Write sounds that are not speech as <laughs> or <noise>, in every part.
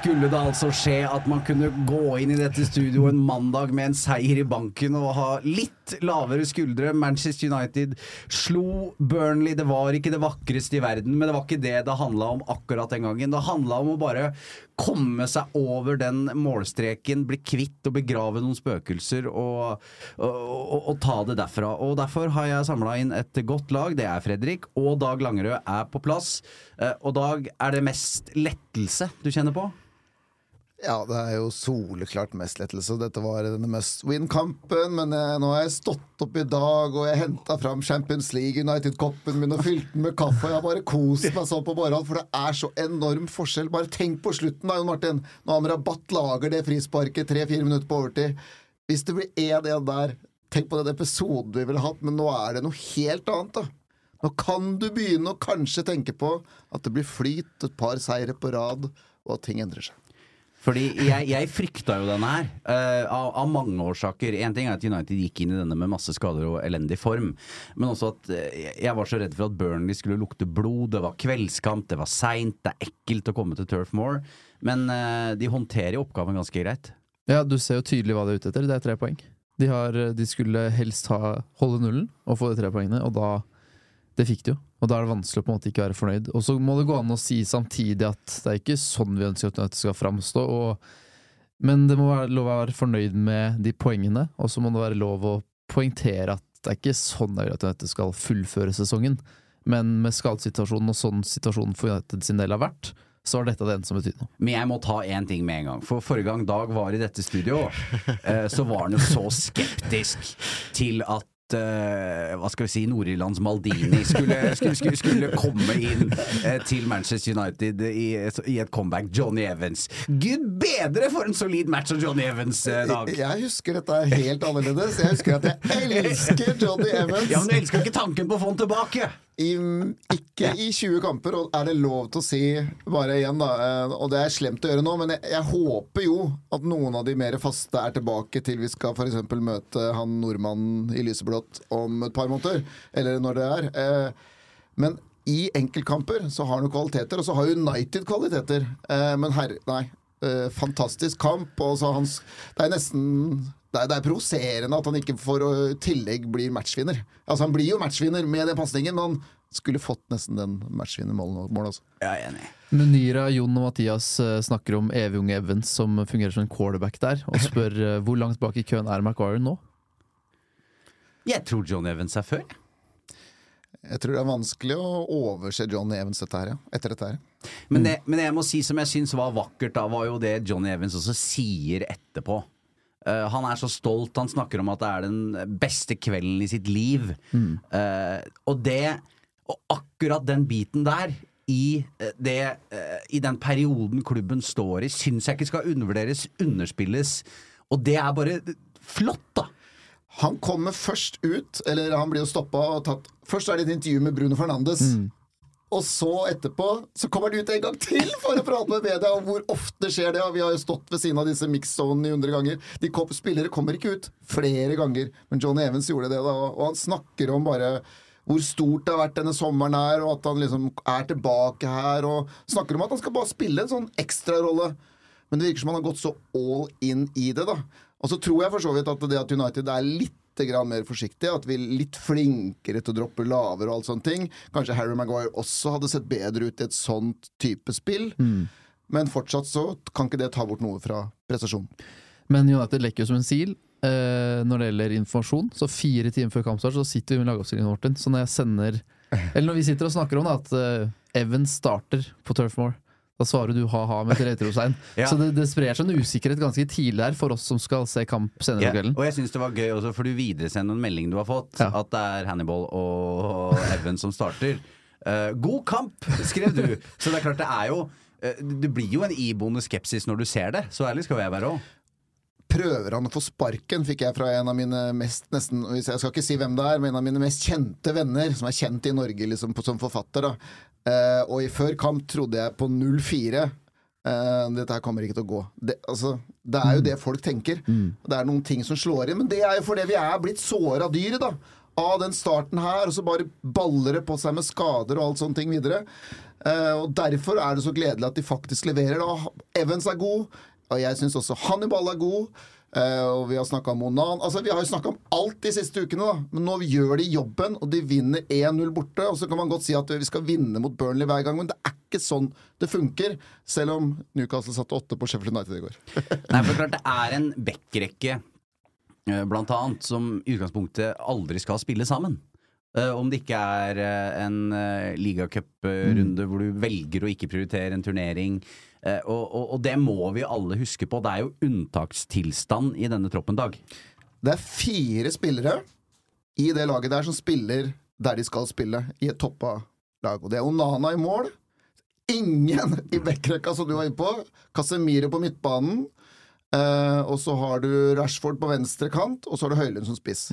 skulle det altså skje at man kunne gå inn i dette studioet en mandag med en seier i banken og ha litt lavere skuldre. Manchester United slo Burnley. Det var ikke det vakreste i verden, men det var ikke det det handla om akkurat den gangen. Det handla om å bare komme seg over den målstreken, bli kvitt og begrave noen spøkelser og, og, og, og ta det derfra. Og Derfor har jeg samla inn et godt lag. Det er Fredrik, og Dag Langerød er på plass. Eh, Og Dag, er det mest lettelse du kjenner på? Ja, det er jo soleklart mest lettelse. Dette var denne must win-kampen, men jeg, nå har jeg stått opp i dag, og jeg henta fram Champions League United-koppen min og fylt den med kaffe. og Jeg har bare kost meg sånn på morgenen, for det er så enorm forskjell. Bare tenk på slutten, da, Jon Martin. Når Amrabat lager det frisparket tre-fire minutter på overtid. Hvis det blir 1-1 der, tenk på den episoden vi ville hatt, men nå er det noe helt annet, da. Nå kan du begynne å kanskje tenke på at det blir flyt, et par seire på rad, og at ting endrer seg. Fordi jeg, jeg frykta jo denne her, uh, av, av mange årsaker. Én ting er at United gikk inn i denne med masse skader og elendig form, men også at uh, jeg var så redd for at Burnley skulle lukte blod. Det var kveldskamp, det var seint, det er ekkelt å komme til Turf Moor. Men uh, de håndterer jo oppgaven ganske greit. Ja, du ser jo tydelig hva de er ute etter. Det er tre poeng. De, har, de skulle helst ha, holde nullen og få de tre poengene, og da Det fikk de jo. Og da er det vanskelig å på en måte ikke være fornøyd. Og så må det gå an å si samtidig at det er ikke sånn vi ønsker at United skal framstå. Men det må være lov å være fornøyd med de poengene, og så må det være lov å poengtere at det er ikke sånn jeg vil at United skal fullføre sesongen. Men med skadesituasjonen og sånn situasjonen for United sin del har vært, så var dette det eneste som betydde noe. Men jeg må ta én ting med en gang. For forrige gang Dag var i dette studio, eh, så var han jo så skeptisk til at eh, hva skal vi si, Nord-Irlands Maldini skulle, skulle, skulle, skulle komme inn eh, til Manchester United i, i et comeback. Johnny Evans. Gud bedre for en solid match av Johnny Evans, eh, Dag! Jeg husker dette helt annerledes. Jeg husker at jeg elsker Johnny Evans. <laughs> Ja, men Du elsker ikke tanken på å få han tilbake! I, ikke i 20 kamper, og er det lov til å si bare igjen, da. eh, Og det er slemt å gjøre nå, men jeg, jeg håper jo at noen av de mer faste er tilbake til vi skal f.eks. møte han nordmannen i lyseblått om et par måneder. Eller når det er. Eh, Men i enkeltkamper så har han jo kvaliteter, og så har United kvaliteter. Eh, Men herre, nei. Fantastisk kamp. Og så hans, det er nesten det er, det er provoserende at han ikke for tillegg blir matchvinner. Altså Han blir jo matchvinner med den pasningen, men han skulle fått nesten den matchvinnermålet også. Jeg er enig. Munira, Jon og Mathias eh, snakker om evig unge Evans som fungerer som en quarterback der, og <laughs> spør eh, hvor langt bak i køen er McGuire nå? Jeg tror John Evans er før. Jeg tror det er vanskelig å overse John Evans dette her, ja. etter dette her. Men det, men det jeg må si som jeg syns var vakkert, da, var jo det John Evans også sier etterpå. Eh, han er så stolt. Han snakker om at det er den beste kvelden i sitt liv. Eh, og det Og akkurat den biten der, i, eh, det, uh, i den perioden klubben står i, syns jeg ikke skal undervurderes, underspilles. Og det er bare flott, da! Han kommer først ut, eller han blir jo stoppa og tatt Først er det et intervju med Bruno Fernandes. Og så etterpå så kommer han ut en gang til for å prate med media om hvor ofte skjer det. Og vi har jo stått ved siden av disse mix-zonene i hundre ganger. De kom, spillere kommer ikke ut flere ganger, men Johnny Evans gjorde det da. Og han snakker om bare hvor stort det har vært denne sommeren her, og at han liksom er tilbake her. Og snakker om at han skal bare spille en sånn ekstrarolle. Men det virker som han har gått så all in i det, da. Og så tror jeg for så vidt at det at United er litt mer forsiktige, at vi er litt flinkere til å droppe lavere og alt sånne ting. Kanskje Harry Maguire også hadde sett bedre ut i et sånt type spill. Men fortsatt så kan ikke det ta bort noe fra prestasjonen. Men United lekker jo som en sil eh, når det gjelder informasjon. Så fire timer før kampstart så sitter vi med lagoppstillingen vår. Så når jeg sender Eller når vi sitter og snakker om det, at eh, Evans starter på Turf Moor, da svarer du ha-ha med et retrotegn. <laughs> Ja. Så det, det sprer seg en usikkerhet ganske tidlig her for oss som skal se kamp senere på kvelden. og jeg syns det var gøy også, for du videresender en melding du har fått, Ja. at det er Hannibal og Evan som starter. Uh, god kamp, skrev du. Så det er klart, det er jo uh, Det blir jo en iboende skepsis når du ser det. Så ærlig skal jeg være òg. Prøver han å få sparken, fikk jeg fra en av mine mest nesten, Jeg skal ikke si hvem det er, men en av mine mest kjente venner, som er kjent i Norge liksom, på, som forfatter. da Eh, Og i før kamp trodde jeg på 0-4. Uh, dette her kommer ikke til å gå. Det, altså, det er jo det folk tenker. Det er noen ting som slår inn, men det er jo fordi vi er blitt såra dyret, da. Av den starten her, og så bare baller det på seg med skader og alt sånne ting videre. Uh, og Derfor er det så gledelig at de faktisk leverer. da Evans er god, og jeg syns også Hannibal er god. Eh, og vi har snakka om Onan. Altså, vi har jo snakka om alt de siste ukene, da. Men nå gjør de jobben, og de vinner 1-0 borte. Og så kan man godt si at vi skal vinne mot Burnley hver gang, men det er ikke sånn det funker. Selv om Newcastle satte åtte på Sheffield United i går. <laughs> Nei, for klart det er en backrekke, eh, blant annet, som i utgangspunktet aldri skal spille sammen. Uh, om det ikke er uh, en uh, ligacuprunde hvor du velger å ikke prioritere en turnering. Eh, og, og, og det må vi alle huske på. Det er jo unntakstilstand i denne troppen, Dag. Det er fire spillere i det laget der som spiller der de skal spille, i et toppa lag. Og det er Onana i mål. Ingen i backrekka, som du var inne på. Casemiro på midtbanen. Eh, og så har du Rashford på venstre kant, og så har du Høylund som spiss.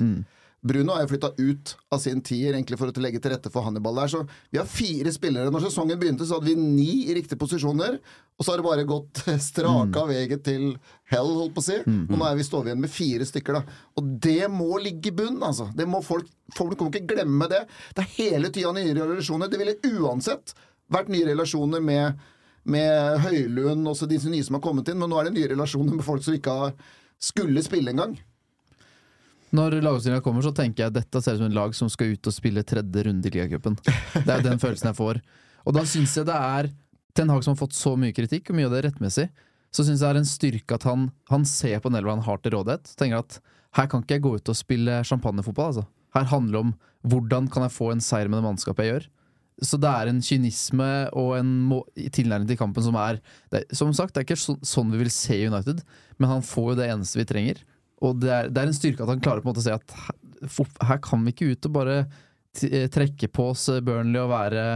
Bruno er jo flytta ut av sin tier egentlig for å legge til rette for Hannibal der. Så vi har fire spillere. Når sesongen begynte, så hadde vi ni i riktige posisjoner. Og så har det bare gått straka veget til hell, holdt på å si. Og nå er vi står igjen med fire stykker, da. Og det må ligge i bunnen, altså. Det må folk Folk kommer ikke glemme det. Det er hele tida nye relasjoner. Det ville uansett vært nye relasjoner med med Høylund og så disse nye som har kommet inn, men nå er det nye relasjoner med folk som ikke har skulle spille engang. Når lagoppstillinga kommer, så tenker jeg at dette ser ut som en lag som skal ut og spille tredje runde i ligacupen. Det er den <laughs> følelsen jeg får. Og da syns jeg det er Ten Hag som har fått så mye kritikk, og mye av det rettmessig, så syns jeg det er en styrke at han, han ser på den elva han har til rådighet. og Tenker at her kan ikke jeg gå ut og spille champagnefotball, altså. Her handler det om hvordan kan jeg få en seier med det mannskapet jeg gjør. Så det er en kynisme og en tilnærming til kampen som er det, Som sagt, det er ikke så, sånn vi vil se United, men han får jo det eneste vi trenger. Og det er, det er en styrke at han klarer på en måte å si at her, kan vi ikke ut og bare eh, trekke på oss eh, Burnley og være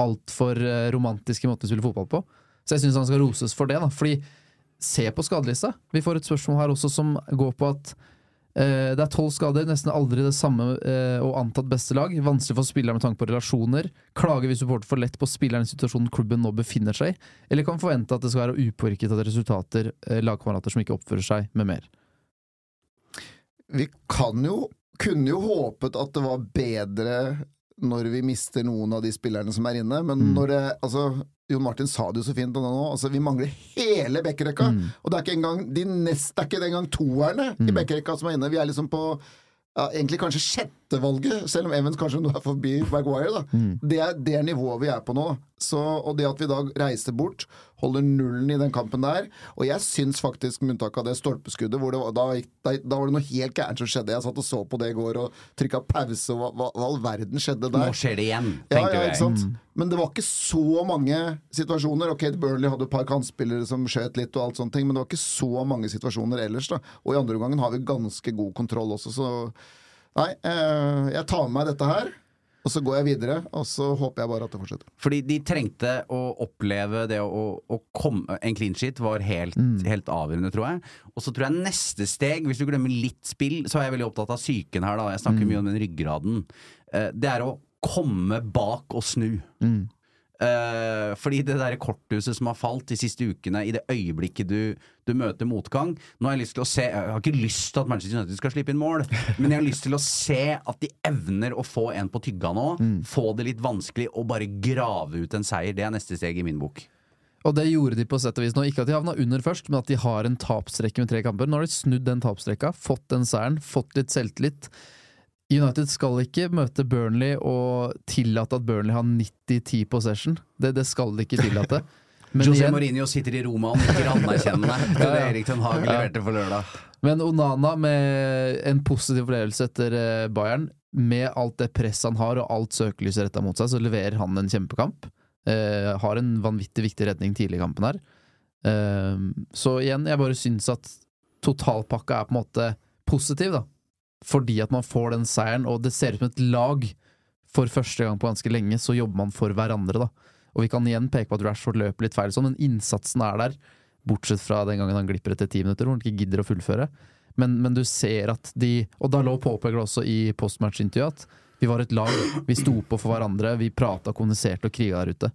altfor eh, romantiske i måten vi spiller fotball på. Så jeg syns han skal roses for det. da Fordi se på skadelista. Vi får et spørsmål her også som går på at eh, det er tolv skader, nesten aldri det samme eh, og antatt beste lag. Vanskelig for spillere med tanke på relasjoner. Klager vi supporter for lett på spilleren i situasjonen klubben nå befinner seg i? Eller kan forvente at det skal være upåvirket av resultater, eh, lagkamerater som ikke oppfører seg, med mer? Vi kan jo kunne jo håpet at det var bedre når vi mister noen av de spillerne som er inne, men når det altså Jon Martin sa det jo så fint nå, altså vi mangler hele bekkerekka. Og det er ikke engang de nest, det er ikke engang toerne i bekkerekka som er inne. Vi er liksom på ja, egentlig kanskje sjettevalget, selv om Evans kanskje nå er forbi Maguire. Da. Det, er, det nivået vi er på nå. Så, og det at vi da reiser bort, holder nullen i den kampen der Og jeg syns faktisk, med unntak av det stolpeskuddet, hvor det var, da, da, da var det noe helt gærent som skjedde. Jeg satt og så på det i går og trykka pause, og hva, hva, all verden skjedde der? Nå skjer det igjen, tenker ja, jeg. ikke sant? Men det var ikke så mange situasjoner. Ok, Burnley hadde et par kantspillere som skjøt litt, og alt sånne ting, men det var ikke så mange situasjoner ellers. da Og i andre omgangen har vi ganske god kontroll også, så Nei, eh, jeg tar med meg dette her, og så går jeg videre, og så håper jeg bare at det fortsetter. Fordi de trengte å oppleve det å, å komme En clean sheet var helt, helt avgjørende, tror jeg. Og så tror jeg neste steg, hvis du glemmer litt spill, så er jeg veldig opptatt av psyken her, da. Jeg snakker mye om den ryggraden. Eh, Det er å komme bak og snu. Eh, fordi det der korthuset som har falt de siste ukene, i det øyeblikket du, du møter motgang Nå har jeg lyst til å se Jeg har ikke lyst til at Manchester United skal slippe inn mål, men jeg har lyst til å se at de evner å få en på tygga nå. Få det litt vanskelig og bare grave ut en seier. Det er neste steg i min bok. Og det gjorde de på sett og vis nå. Ikke at de havna under først, men at de har en tapstrekke med tre kamper. Nå har de snudd den tapstrekka, fått den seieren, fått litt selvtillit. United skal ikke møte Burnley og tillate at Burnley har 90-10 possession. Det, det skal de ikke tillate. <laughs> Men, José igjen, Mourinho sitter i Roma og nikker anerkjennende <laughs> til det Erik Ten Hag leverte for lørdag. men Onana med en positiv opplevelse etter eh, Bayern, med alt det presset han har og alt søkelyset retta mot seg, så leverer han en kjempekamp. Eh, har en vanvittig viktig redning tidlig i kampen her. Eh, så igjen, jeg bare syns at totalpakka er på en måte positiv, da. Fordi at man får den seieren, og det ser ut som et lag. For første gang på ganske lenge så jobber man for hverandre, da. Og vi kan igjen peke på at Rashford løper litt feil, sånn, men innsatsen er der. Bortsett fra den gangen han glipper etter ti minutter, hvor han ikke gidder å fullføre. Men, men du ser at de Og da lå påpekte også i postmatch-intervjuet at vi var et lag. Vi sto på for hverandre, vi prata, kommuniserte og kriga der ute.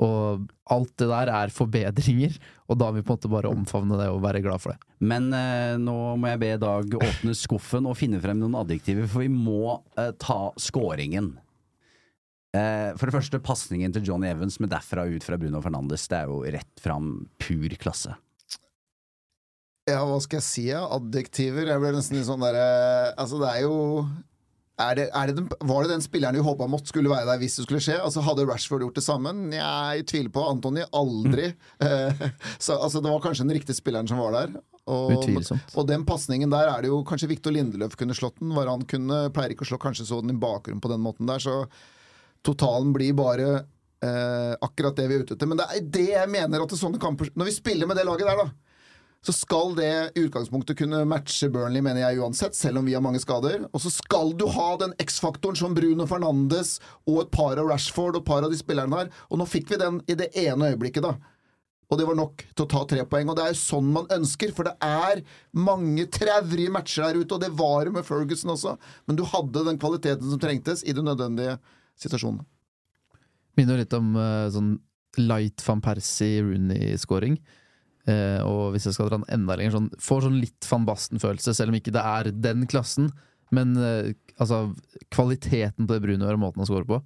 Og alt det der er forbedringer, og da vil vi på en måte bare omfavne det og være glad for det. Men eh, nå må jeg be Dag åpne skuffen og finne frem noen adjektiver, for vi må eh, ta scoringen. Eh, for det første, pasningen til Johnny Evans med derfra ut fra Bruno Fernandes. Det er jo rett fram pur klasse. Ja, hva skal jeg si? Ja? Adjektiver? Jeg ble nesten litt sånn derre Altså, det er jo er det, er det den, Var det den spilleren vi håpa måtte skulle være der hvis det skulle skje? Altså Hadde Rashford gjort det sammen? Jeg tviler på. Antony aldri. <laughs> Eh, så altså, det var kanskje den riktige spilleren som var der. Og, og den pasningen der er det jo kanskje Victor Lindeløf kunne slått den. Varan kunne, pleier ikke å slå kanskje så den i bakgrunnen på den måten der. Så totalen blir bare eh, akkurat det vi er ute etter. Men det er det jeg mener at det er sånne kamper Når vi spiller med det laget der, da så skal det i utgangspunktet kunne matche Burnley, mener jeg uansett, selv om vi har mange skader. Og så skal du ha den X-faktoren som Bruno Fernandes og et par av Rashford og et par av de spillerne her. Og nå fikk vi den i det ene øyeblikket, da. Og det var nok til å ta tre poeng. Og det er jo sånn man ønsker, for det er mange traurige matcher der ute, og det var det med Ferguson også. Men du hadde den kvaliteten som trengtes i de nødvendige situasjonene. Minner litt om eh, sånn light van Persie-Rooney-scoring. Eh, og hvis jeg skal dra den enda lenger, sånn, får sånn litt van Basten-følelse, selv om ikke det er den klassen. Men eh, altså, kvaliteten på det Bruno gjør, måten han scorer på,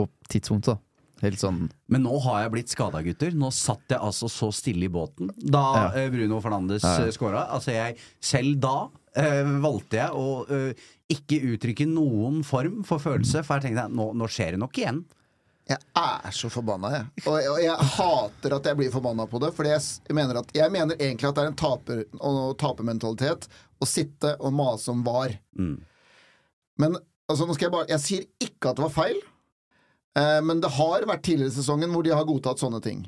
og tidspunktet, da. Helt sånn Men nå har jeg blitt skada, gutter. Nå satt jeg altså så stille i båten da Ja. eh, Bruno Fernandes Ja, ja. ja. Altså jeg, selv da valgte jeg å ikke uttrykke noen form for følelse, for jeg tenkte nå, nå skjer det nok igjen. Jeg er så forbanna, jeg. Og, og jeg hater at jeg blir forbanna på det. For jeg, jeg, mener jeg egentlig at det er en taper, og tapermentalitet å sitte og mase om var. Mm. Men altså, nå skal jeg bare Jeg sier ikke at det var feil, eh, men det har vært tidligere i sesongen hvor de har godtatt sånne ting.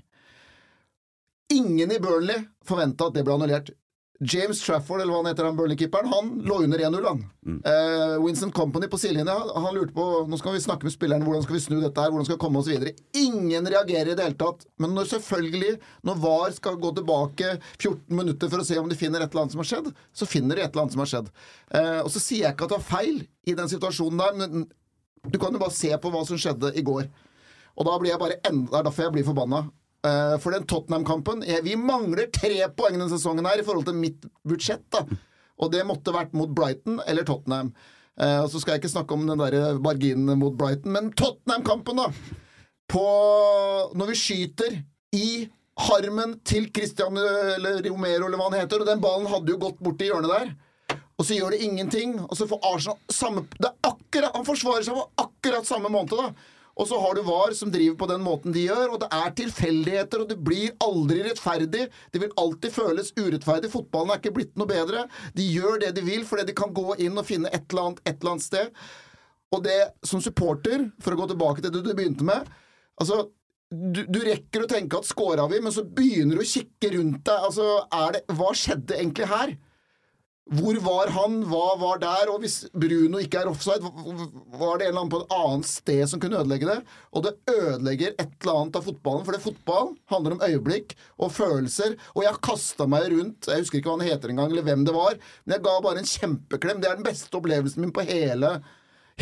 Ingen i Burnley forventa at det ble annullert. James Trafford, eller hva han heter, han Burnley-keeperen, han lå under 1-0, han. Eh, Winston Company på sidelinja, han lurte på Nå skal vi snakke med spilleren, hvordan skal vi snu dette her, hvordan skal vi komme oss videre? Ingen reagerer i det hele tatt. Men når selvfølgelig, når VAR skal gå tilbake 14 minutter for å se om de finner et eller annet som har skjedd, så finner de et eller annet som har skjedd. Eh, og så sier jeg ikke at det var feil i den situasjonen der, men du kan jo bare se på hva som skjedde i går. Og da blir jeg bare enda, er derfor jeg blir forbanna. Eh, for den Tottenham-kampen Vi mangler tre poeng denne sesongen her i forhold til mitt budsjett. da Og det måtte vært mot Brighton eller Tottenham. Uh, så skal jeg ikke snakke om den der marginen mot Brighton, men Tottenham-kampen, da! På Når vi skyter i harmen til Christian eller Romero, eller hva han heter, og den ballen hadde jo gått bort i hjørnet der. Og så gjør det ingenting. Og så får Arsenal samme Det er akkurat Han forsvarer seg på akkurat samme måned, da. Og så har du VAR som driver på den måten de gjør, og det er tilfeldigheter, og det blir aldri rettferdig. Det vil alltid føles urettferdig. Fotballen er ikke blitt noe bedre. De gjør det de vil fordi de kan gå inn og finne et eller annet et eller annet sted. Og det som supporter, for å gå tilbake til det du begynte med Altså, du, du rekker å tenke at scora vi, men så begynner du å kikke rundt deg. Altså, det, hva skjedde egentlig her? Hvor var han? Hva var der? Og hvis Bruno ikke er offside, var det en eller annen på et annet sted som kunne ødelegge det? Og det ødelegger et eller annet av fotballen, for det fotball handler om øyeblikk og følelser. Og jeg kasta meg rundt, jeg husker ikke hva han heter engang, eller hvem det var, men jeg ga bare en kjempeklem. Det er den beste opplevelsen min på hele,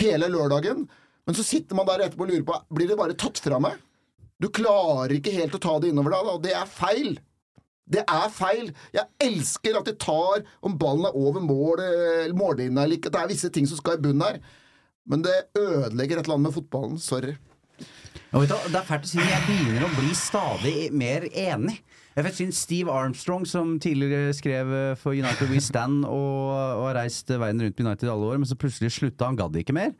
hele lørdagen. Men så sitter man der etterpå og lurer på Blir det bare tatt fra meg? Du klarer ikke helt å ta det innover deg, og det er feil. Det er feil. Jeg elsker at de tar om ballen er over mål, eh, eller mållinja eller ikke. Det er visse ting som skal i bunnen her. Men det ødelegger et eller annet med fotballen. Sorry. Du, det er fælt å si, jeg begynner å bli stadig mer enig. Jeg synes Steve Armstrong, som tidligere skrev for United We Stand og, og har reist verden rundt United alle år, men så plutselig slutta, han gadd ikke mer.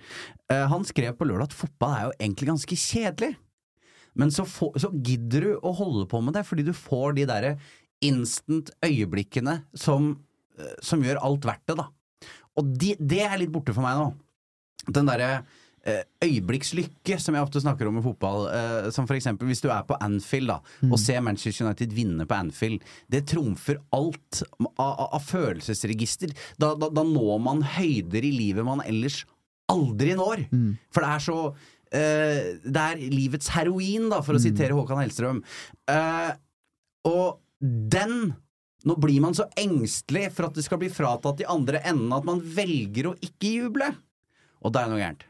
Eh, han skrev på lørdag at fotball er jo egentlig ganske kjedelig. Men så, få, så gidder du å holde på med det, fordi du får de derre instant øyeblikkene som, eh, som gjør alt verdt det, da. Og de, det er litt borte for meg nå. Den derre eh, øyeblikkslykke som jeg ofte snakker om i fotball. Eh, som for eksempel hvis du er på Anfield da, og ser Manchester United vinne på Anfield. Det trumfer alt av, av, av følelsesregister. Da, da, da når man høyder i livet man ellers aldri når. For det er så eh, Det er livets heroin, da, for å sitere Håkan Hellstrøm. Uh, og den Nå blir man så engstelig for at det skal bli fratatt de andre endene at man velger å ikke juble. Og da er det noe gærent.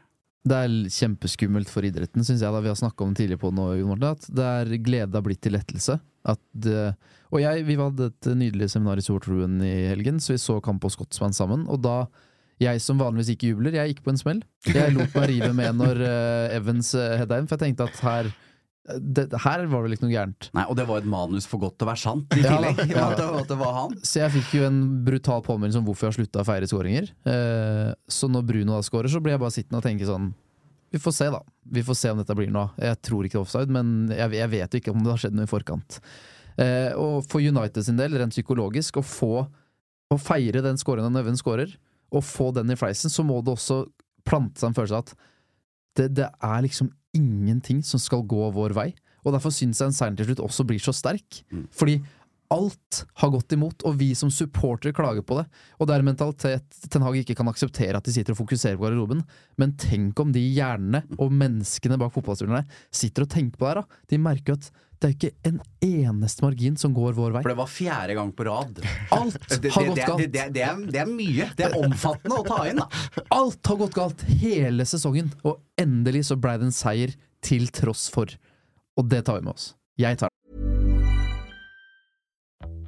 Det er kjempeskummelt for idretten, syns jeg. da Vi har snakka om det tidligere på nå, at det er glede har blitt til lettelse. At det, og jeg, vi hadde et nydelig seminar i Sortruen i helgen, så vi så kamp på Scotsman sammen. Og da jeg som vanligvis ikke jubler, jeg gikk på en smell. Jeg lot meg rive med når uh, Evans uh, hedda inn, for jeg tenkte at her det, her var det ikke noe gærent. Nei, Og det var et manus for godt til å være sant, i Ja, tillegg. ja. At, det, at det var han. Så jeg fikk jo en brutal påminnelse om hvorfor jeg har slutta å feire skåringer. Eh, så når Bruno da skårer, så blir jeg bare sittende og tenke sånn Vi får se, da. Vi får se om dette blir noe. Jeg tror ikke det er offside, men jeg, jeg vet jo ikke om det har skjedd noe i forkant. Eh, og for United sin del, rent psykologisk, å få å feire den skåringen når Even skårer, og få den i fleisen, så må det også plante seg en følelse av at det, det er liksom ingenting som skal gå vår vei. Og derfor syns jeg en seier til slutt også blir så sterk. Fordi alt har gått imot, og vi som supportere klager på det. Og det er en mentalitet Ten Hag ikke kan akseptere at de sitter og fokuserer på garderoben. Men tenk om de hjernene og menneskene bak fotballspillerne sitter og tenker på det her. da. De merker at det er ikke en eneste margin som går vår vei. For det var fjerde gang på rad. Alt har det, gått galt. det, det, det, er, det er mye. Det er omfattende å ta inn, da. Alt har gått galt hele sesongen, og endelig så blei det en seier til tross for. Og det tar vi med oss. Jeg tar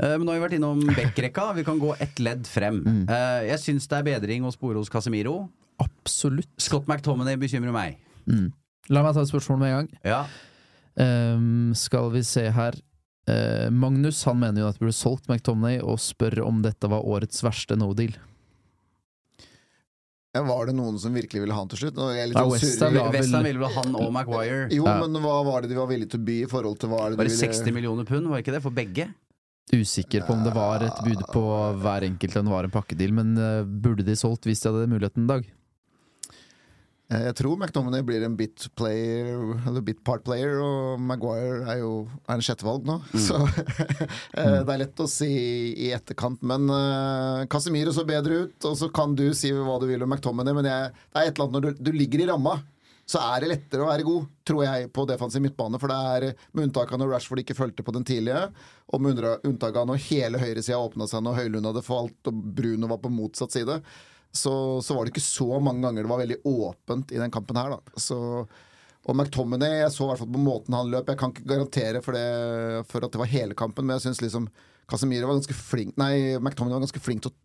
Eh, Men nå har vi vært innom <laughs> backrekka. Vi kan gå ett ledd frem. Mm. Jeg syns det er bedring å spore hos Casemiro. Absolutt. Scott McTominay bekymrer meg. La meg ta et spørsmål med en gang. Ja. Um, skal vi se her. uh, Magnus han mener jo at det burde solgt McTominay, og spør om dette var årets verste no deal. Var det noen som virkelig ville ha han til slutt? Nå er Ja, sånn West Ham vel- ville vel han og Maguire. Jo, Ja. men hva var det de var villige til å by i forhold til hva er det Var de ville 60 millioner pund, var ikke det, for begge? Usikker på om det var et bud på hver enkelt eller det var en pakkedeal, men eh, burde de solgt hvis de hadde muligheten en dag? Eh, Jeg tror McDominay blir en bit player Eller bit part player, og Maguire er jo er en sjettevalg nå. Så <laughs> eh, det er lett å si i etterkant. Men uh, Casemiro så bedre ut, og så kan du si hva du vil om McTominay, men jeg, det er et eller annet når du, du ligger i ramma. Så er det lettere å være god, tror jeg, på defensiv midtbane. For det er med unntak av når Rashford ikke fulgte på den tidlige, og med unntak av når hele høyresida åpna seg når Høylund hadde falt og Bruno var på motsatt side, så, så var det ikke så mange ganger det var veldig åpent i den kampen her, da. Så, og McTominay, jeg så i hvert fall på måten han løp. Jeg kan ikke garantere for, det, for at det var hele kampen, men jeg syns liksom Casemiro var ganske flink Nei, McTominay var ganske flink til å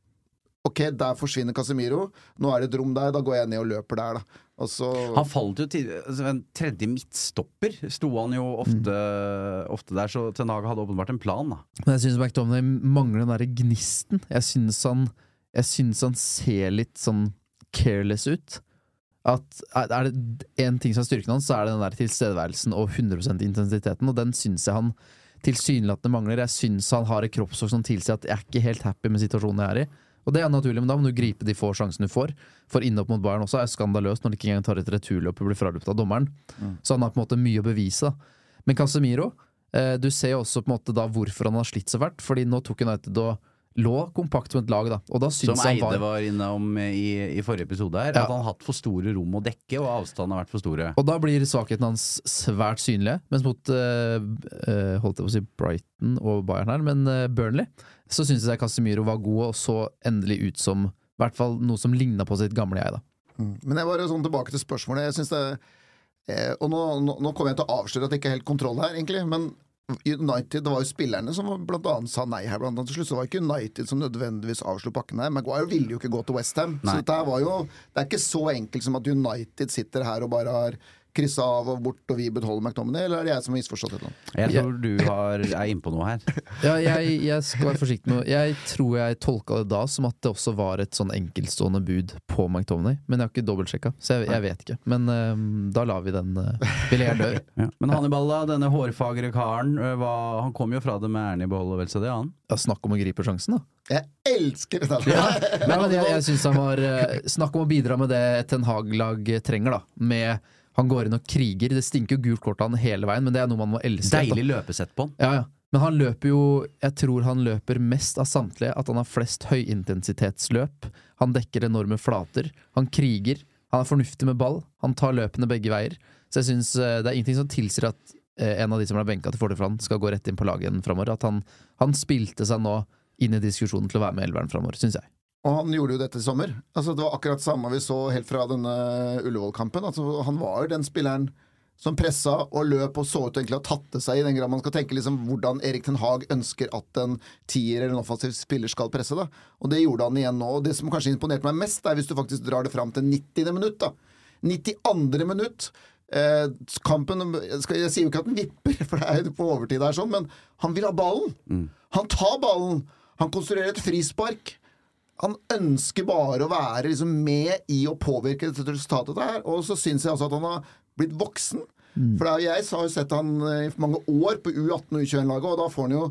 Ok, der forsvinner Casemiro. Nå er det et rom der. Da går jeg ned og løper der, da. Og så Han falt jo til altså, En tredje midtstopper sto han jo ofte, ofte der, så Ten Hag hadde åpenbart en plan, da. Men jeg syns McDonagh mangler den derre gnisten. Jeg syns han, jeg synes han ser litt sånn careless ut. At er er det én ting som er styrken hans, så er det den der tilstedeværelsen og 100% intensiteten, og den syns jeg han tilsynelatende mangler. Jeg syns han har et kroppsspråk som tilsier at jeg er ikke helt happy med situasjonen jeg er i. Og det er naturlig, men da må du gripe de få sjansene du får. For inne opp mot Bayern også er skandaløst når de ikke engang tar et returløp og blir fraløpt av dommeren. Så han har på en måte mye å bevise. da. Men Casemiro, eh, du ser jo også på en måte da hvorfor han har slitt så fælt. Fordi nå tok United og lå kompakt som et lag, da. Og da Som syns han Eide var var innom i, i forrige episode her. Ja. At han har hatt for store rom å dekke, og avstanden har vært for store. Og da blir svakhetene hans svært synlige. Mens mot eh, eh, holdt jeg på å si Brighton og Bayern her, men eh, Burnley, så syntes jeg Casemiro var god og så endelig ut som i hvert fall noe som ligna på sitt gamle jeg, da. Mm. Men jeg bare sånn tilbake til spørsmålet. Jeg synes det eh, Og nå, nå, nå kommer jeg til å avsløre at det ikke er helt kontroll her, egentlig. Men United, det var jo spillerne som blant annet sa nei her. Blant annet til slutt så var det ikke United som nødvendigvis avslo pakken her. Maguire ville jo ikke gå til Westham. Så dette var jo Det er ikke så enkelt som at United sitter her og bare har kryssa av og bort og vi beholder McTominay, eller er det jeg som har misforstått et? Jeg tror du har, er innpå noe her. Ja, jeg, jeg skal være forsiktig med Jeg tror jeg tolka det da som at det også var et sånn enkeltstående bud på McTominay, men jeg har ikke dobbeltsjekka, så jeg, jeg vet ikke. Men eh, da lar vi den uh, Vil jeg dø. Ja. Men Hannibal, da, denne hårfagre karen, ø, hva, han kom jo fra det med æren i behold, og vel så det, han. Ja, snakk om å gripe sjansen, da. Jeg elsker det Ja. <laughs> Nei, men jeg, jeg synes han var uh, Snakk om å bidra med det Ten Hag-lag trenger, da. Med han går inn og kriger. Det stinker jo gult kort av han hele veien, men det er noe man må elske. Deilig løpesett på han. Ja, ja. Men han løper jo Jeg tror han løper mest av samtlige. At han har flest høyintensitetsløp. Han dekker enorme flater. Han kriger. Han er fornuftig med ball. Han tar løpene begge veier. Så jeg synes eh, det er ingenting som tilsier at eh, en av de som er benka til fordel for han, skal gå rett inn på laget igjen framover. At han, han spilte seg nå inn i diskusjonen til å være med i elveren framover, syns jeg. Og han gjorde jo dette i sommer. Altså, det var akkurat samme vi så helt fra denne Ullevål-kampen. Altså, han var jo den spilleren som pressa og løp og så ut egentlig å ha tatt det seg, i den grad man skal tenke liksom hvordan Erik Ten Hag ønsker at en tier eller en offensiv spiller skal presse. da. Og det gjorde han igjen nå. Og det som kanskje imponerte meg mest, er hvis du faktisk drar det fram til 90. minutt. da. 92. minutt. Eh, kampen jeg, skal, jeg sier jo ikke at den vipper, <laughs> for det er jo på overtid her, sånn, men han vil ha ballen. Han tar ballen. Han konstruerer et frispark. Han ønsker bare å være liksom med i å påvirke dette resultatet der. Og så syns jeg også at han har blitt voksen. For det er, jeg har jo sett han eh, i mange år på U18 og U21-laget, og da får han jo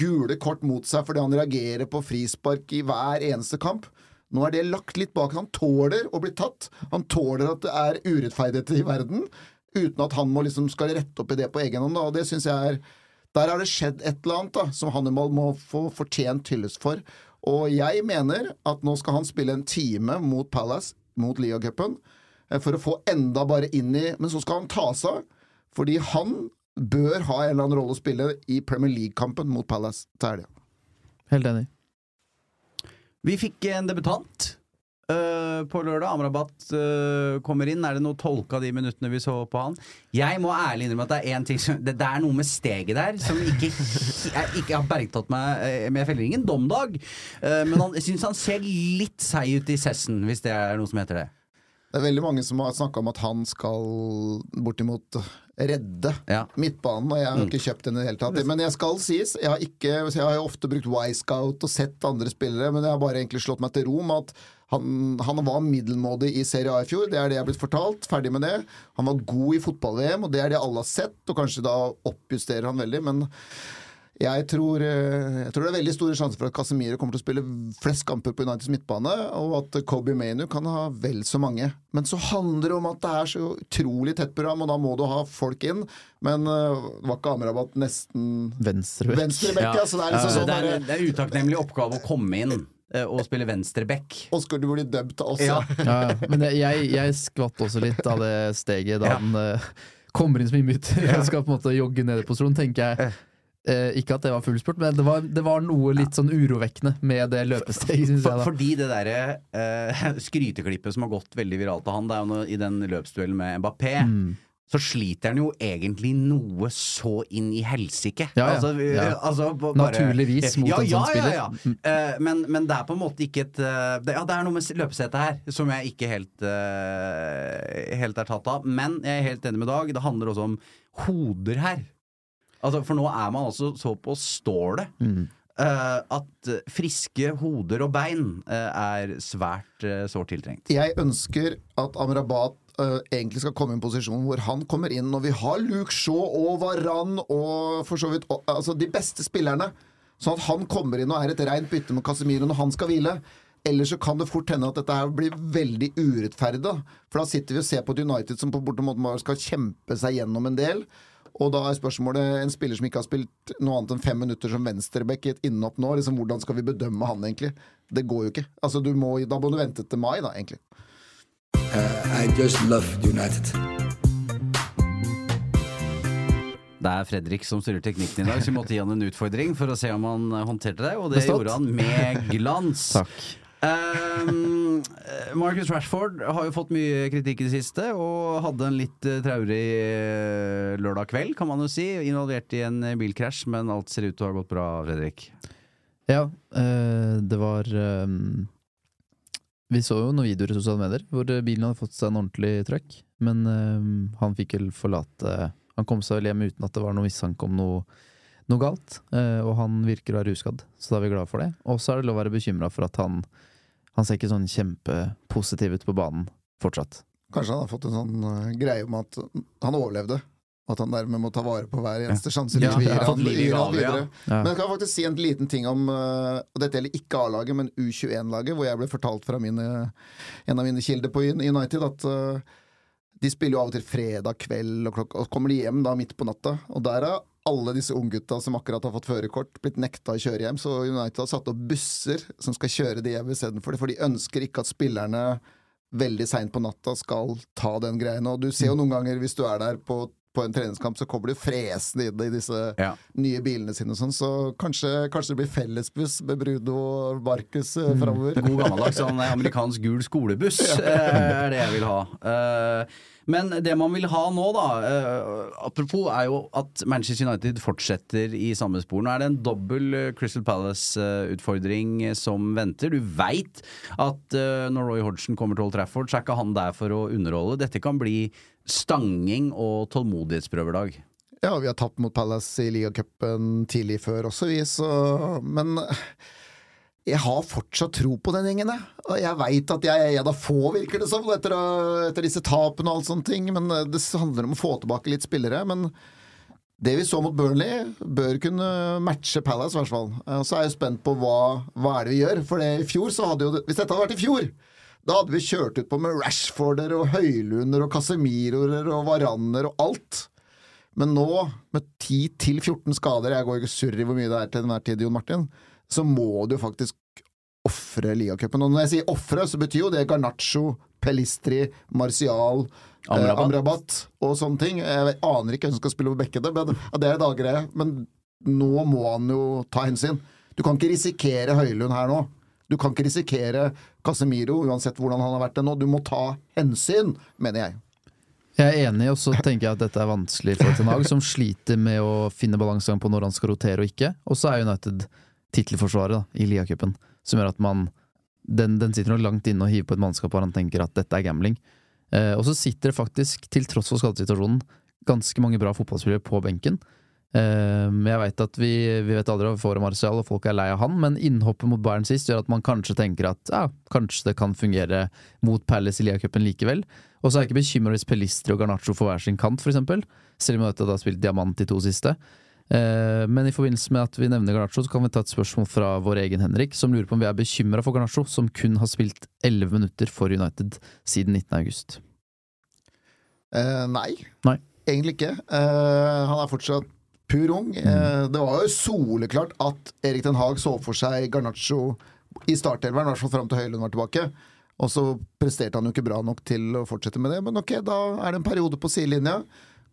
gule kort mot seg fordi han reagerer på frispark i hver eneste kamp. Nå er det lagt litt bak. Han tåler å bli tatt. Han tåler at det er urettferdighet i verden, uten at han må liksom skal rette opp i det på egen hånd. Og det synes jeg er Der har det skjedd et eller annet da, som Hannibal må få fortjent hyllest for. Og jeg mener at nå skal han spille en time mot Palace, mot Liacupen, eh, for å få enda bare inn i Men så skal han ta seg av, fordi han bør ha en eller annen rolle å spille i Premier League-kampen mot Palace til helga. Helt enig. Vi fikk en debutant øh, på lørdag. Amrabat uh, kommer inn. Er det noe tolka de minuttene vi så på han? Jeg må ærlig innrømme at det er en ting som, det, det er noe med steget der som ikke, jeg ikke har bergtatt meg med Men jeg feller ingen domdag. Uh, men han, syns han ser litt seig ut i sessen, hvis det er noe som heter det. Det er veldig mange som har snakka om at han skal bortimot redde Ja. midtbanen, og jeg har ikke kjøpt den i det hele tatt. Men jeg skal sies, jeg har, ikke, jeg har jo ofte brukt Y-scout og sett andre spillere, men jeg har bare egentlig slått meg til ro med at han, han var middelmådig i Serie A i fjor, det er det jeg har blitt fortalt. Ferdig med det. Han var god i fotball-VM, og det er det alle har sett, og kanskje da oppjusterer han veldig, men jeg tror, eh, jeg tror det er veldig store sjanser for at Casemiro kommer til å spille flest kamper på Uniteds midtbane, og at Kobe Mainu kan ha vel så mange. Men så handler det om at det er så utrolig tett program, og da må du ha folk inn. Men uh, var ikke Amrabat nesten Venstrebekk. venstrebekk? Ja. Så det er liksom sånn det, er, det er utakknemlig oppgave å komme inn eh, og spille venstreback. Oskar, du blir dubbed også. Ja. Ja, ja. Men jeg, jeg, jeg skvatt også litt av det steget da Ja. han uh, kommer inn som innbytter og skal på en måte jogge ned på stolen. tenker jeg. Eh, ikke at det var fullspurt, men det var, det var noe litt sånn urovekkende med det løpesteget, For, da fordi det derre eh, <laughs> skryteklippet som har gått veldig viralt av han, det er jo noe, i den løpsduellen med Mbappé. Mm. Så sliter han jo egentlig noe så inn i helsike. Ja, ja. Altså, Ja. altså, bare- Naturligvis mot en sånn spiller. Ja, ja. Eh, men, men det er på en måte ikke et eh, det, Ja, det er noe med løpesetet her som jeg ikke helt, eh, helt er tatt av. Men jeg er helt enig med Dag. Det handler også om hoder her. Altså, for nå er man altså så på stålet. Mm. Uh, at eh, friske hoder og bein uh, er svært uh, sårt tiltrengt. Jeg ønsker at Amrabat egentlig skal komme i en posisjon hvor han kommer inn når vi har Luke Shaw og Varan og for så vidt og, altså de beste spillerne. Sånn at han kommer inn og er et rent bytte med Casemiro når han skal hvile. Ellers så kan det fort hende at dette her blir veldig urettferdig. For da sitter vi og ser på et United som på bortimot skal kjempe seg gjennom en del. Og da er spørsmålet en spiller som ikke har spilt noe annet enn fem minutter som venstreback i et innhopp nå, liksom, hvordan skal vi bedømme han egentlig? Det går jo ikke. Altså, du må, da må du vente til mai, da, egentlig. I just love United. Det er Fredrik som styrer teknikken i dag, så vi måtte gi han en utfordring for å se om han håndterte det, og det Bestått. gjorde han med glans. <laughs> Takk. Um, Marcus Rashford har jo fått mye kritikk i det siste, og hadde en litt eh, traurig eh, lørdag kveld, kan man jo si. Involvert i en bilkrasj, men alt ser ut til å ha gått bra, Fredrik. Ja, eh, det var eh, Vi så jo noen videoer i sosiale medier hvor bilen hadde fått seg en ordentlig trøkk. Men eh, han fikk vel forlate Han kom seg vel hjem uten at det var noe mistanke om noe, noe galt. og han virker å være uskadd, så da er vi glad for det. Og så er det lov å være bekymra for at han Han ser ikke sånn kjempepositiv ut på banen fortsatt. Kanskje han har fått en sånn uh, greie om at han overlevde. At han dermed må ta vare på hver eneste sjanse Ja, livet ja, gir han, videre. Ja. Men jeg kan faktisk si en liten ting om uh, Og dette gjelder ikke A-laget, men U21-laget, hvor jeg ble fortalt fra mine, en av mine kilder på United at uh, de spiller jo av og til fredag kveld, og, klokka, og kommer de hjem da midt på natta. Og der er alle disse unggutta som akkurat har fått førerkort, blitt nekta å kjøre hjem. Så United har satt opp busser som skal kjøre de hjem istedenfor. For de ønsker ikke at spillerne veldig seint på natta skal ta den greien. Og du ser jo noen ganger, hvis du er der på, på en treningskamp, så kommer du fresende inn i disse Ja. nye bilene sine og sånn. Så kanskje, kanskje det blir fellesbuss med Bruno og Marcus mm. framover. God gammeldags sånn amerikansk gul skolebuss <laughs> ja. er det jeg vil ha. Eh, Men det man vil ha nå, da, eh, apropos, er jo at Manchester United fortsetter i samme spor. Nå er det en dobbel eh, Crystal Palace-utfordring som venter. Du veit at eh, når Roy Hodgson kommer til Old Trafford, så er ikke han der for å underholde. Dette kan bli stanging og tålmodighetsprøverdag. Ja, vi har tapt mot Palace i ligacupen tidlig før også, vi, så Men jeg har fortsatt tro på den gjengen, jeg. Og jeg veit at jeg er en av få, virker det som, etter, etter disse tapene og alt sånne ting. Men det handler om å få tilbake litt spillere. Men det vi så mot Burnley, bør kunne matche Palace, i hvert fall. Eh, Og så er jeg spent på hva, hva er det vi gjør. For i fjor så hadde jo Hvis dette hadde vært i fjor, da hadde vi kjørt ut på med Rashforder og Høylunder og Casemiroer og Varanner og alt. Men nå, med 10-14 skader, jeg går ikke surr i hvor mye det er til enhver tid, Jon Martin, så må du faktisk ofre Liacupen. Og når jeg sier ofre, så betyr jo det Garnaccio, Pelistri, Martial, Amrabat. Amrabat. Eh, Amrabat og sånne ting. Jeg aner ikke hvem som skal spille på bekkene, men det er daggreie. Men nå må han jo ta hensyn. Du kan ikke risikere Høylund her nå. Du kan ikke risikere Casemiro, uansett hvordan han har vært det nå. Du må ta hensyn, mener jeg. Jeg er enig, og så tenker jeg at dette er vanskelig for Ten Hag, som sliter med å finne balansegang på når han skal rotere og ikke. Og så er United tittelforsvaret da, i Liacupen, som gjør at man den, den sitter nok langt inne og hiver på et mannskap hvor han tenker at dette er gambling. Eh, og så sitter det faktisk, til tross for skadesituasjonen, ganske mange bra fotballspillere på benken. Eh, jeg vet at vi, vi vet aldri hva vi får av Martial, og folk er lei av han, men innhoppet mot Bayern sist gjør at man kanskje tenker at ja, kanskje det kan fungere mot Palace i Liacupen likevel. Og så er jeg ikke bekymra hvis Pelistri og Garnaccio får hver sin kant, eksempel. Selv om det har spilt diamant de to siste. Eh, men i forbindelse med at vi nevner Garnaccio, så kan vi ta et spørsmål fra vår egen Henrik, som lurer på om vi er bekymra for Garnaccio, som kun har spilt 11 minutter for United siden 19. august. Eh, nei. Nei. Egentlig ikke. Eh, han er fortsatt pur ung. Mm. det var jo soleklart at Erik Den Haag så for seg Garnaccio i startelveren, i hvert fall fram til Høylund var tilbake. Og så presterte han jo ikke bra nok til å fortsette med det. Men ok, da er det en periode på sidelinja.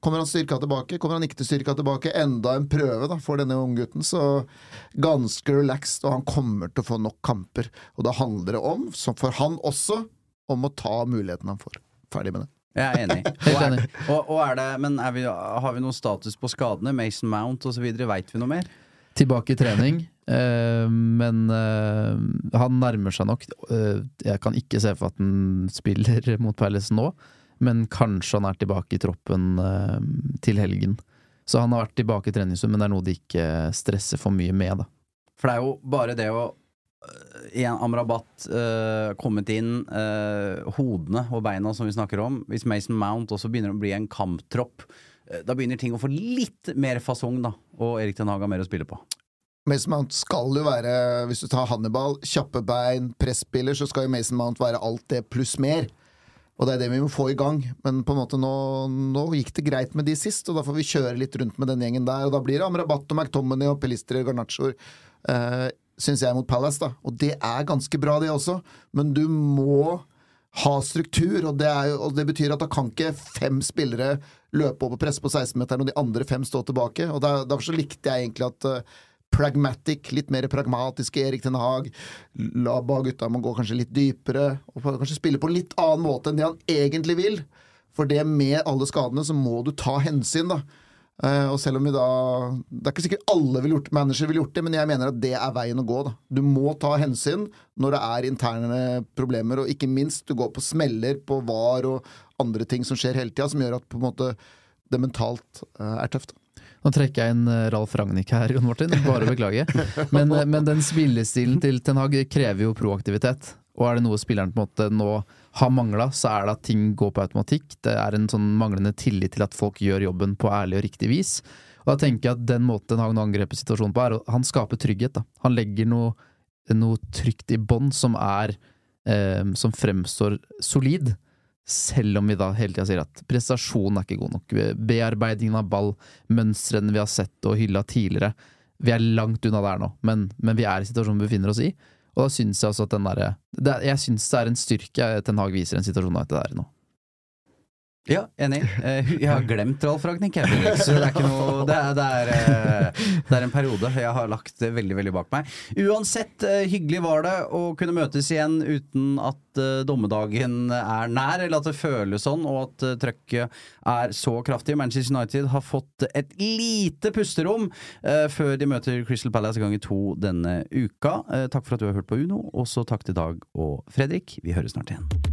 Kommer han styrka tilbake? Kommer han ikke til styrka tilbake? Enda en prøve da, for denne unggutten. Så ganske relaxed, og han kommer til å få nok kamper. Og da handler det om, som for han også, om å ta muligheten han får. Ferdig med det. Jeg er enig. <laughs> Og er, og, og er det, men er vi, har vi noen status på skadene? Mason Mount osv.? Veit vi noe mer? Tilbake i trening, uh, <laughs> men uh, han nærmer seg nok. Uh, jeg kan ikke se for at han spiller <laughs> mot Palace nå, men kanskje han er tilbake i troppen til helgen. Så han har vært tilbake i treningsrom, men det er noe de ikke stresser for mye med. Da. For det er jo bare det å øh, Igjen Amrabat uh, kommet inn, uh, hodene og beina som vi snakker om. Hvis Mason Mount også begynner å bli en kamptropp, uh, da begynner ting å få litt mer fasong, da. Og Erik Den Hag har mer å spille på. Mason Mount skal jo være, hvis du tar Hannibal, kjappe bein, presspiller, så skal jo Mason Mount være alt det pluss mer. Og det er det vi må få i gang. Men på en måte nå, nå gikk det greit med de sist, og da får vi kjøre litt rundt med den gjengen der. Og da blir det Amrabat og McTominay og Pelistri og Garnaccio, uh, syns jeg, mot Palace, da. Og det er ganske bra, det også. Men du må ha struktur, og det, jo, og det betyr at da kan ikke fem spillere løpe opp og presse på 16-meteren, og de andre fem stå tilbake. Og der, Derfor så likte jeg egentlig at uh, pragmatic, litt mer pragmatiske Erik Ten Hag. La gutta må gå kanskje litt dypere, og kanskje spille på en litt annen måte enn det han egentlig vil. For det med alle skadene, så må du ta hensyn, da. Eh, og selv om vi da Det er ikke sikkert alle vil gjort, managere vil gjort det, men jeg mener at det er veien å gå. da. Du må ta hensyn når det er interne problemer, og ikke minst du går på smeller på VAR og andre ting som skjer hele tida, som gjør at på en måte det mentalt eh, er tøft. Nå trekker jeg inn eh, Ralf Ragnhild her, Jon Martin. Bare beklage. <laughs> Men, men den spillestilen til Ten Hag krever jo proaktivitet. Og er det noe spilleren på en måte nå har mangla, så er det at ting går på automatikk. Det er en sånn manglende tillit til at folk gjør jobben på ærlig og riktig vis. Og da tenker jeg at den måten Ten Hag nå angreper situasjonen på, er at han skaper trygghet. da. Han legger noe, noe trygt i bånd som eh, Som fremstår solid. Selv om vi da hele tida sier at prestasjonen er ikke god nok. Bearbeidingen av ball, mønstrene vi har sett og hylla tidligere. Vi er langt unna der nå, men, men vi er i situasjonen vi befinner oss i. Og da syns jeg også at den derre Jeg syns det er en styrke Ten Hag viser en situasjon av dette der nå. Ja, enig. Eh, Jeg har glemt Ralf Ragnhild, Så det er det det, eh, det er en periode jeg har lagt det veldig veldig bak meg. Uansett, eh, hyggelig var det å kunne møtes igjen uten at dommedagen er nær, eller at det føles sånn, og at trøkket er så kraftig. Manchester United har fått et lite pusterom før de møter Crystal Palace ganger to denne uka. Takk for at du har hørt på Uno, og så takk til Dag og Fredrik. Vi høres snart igjen.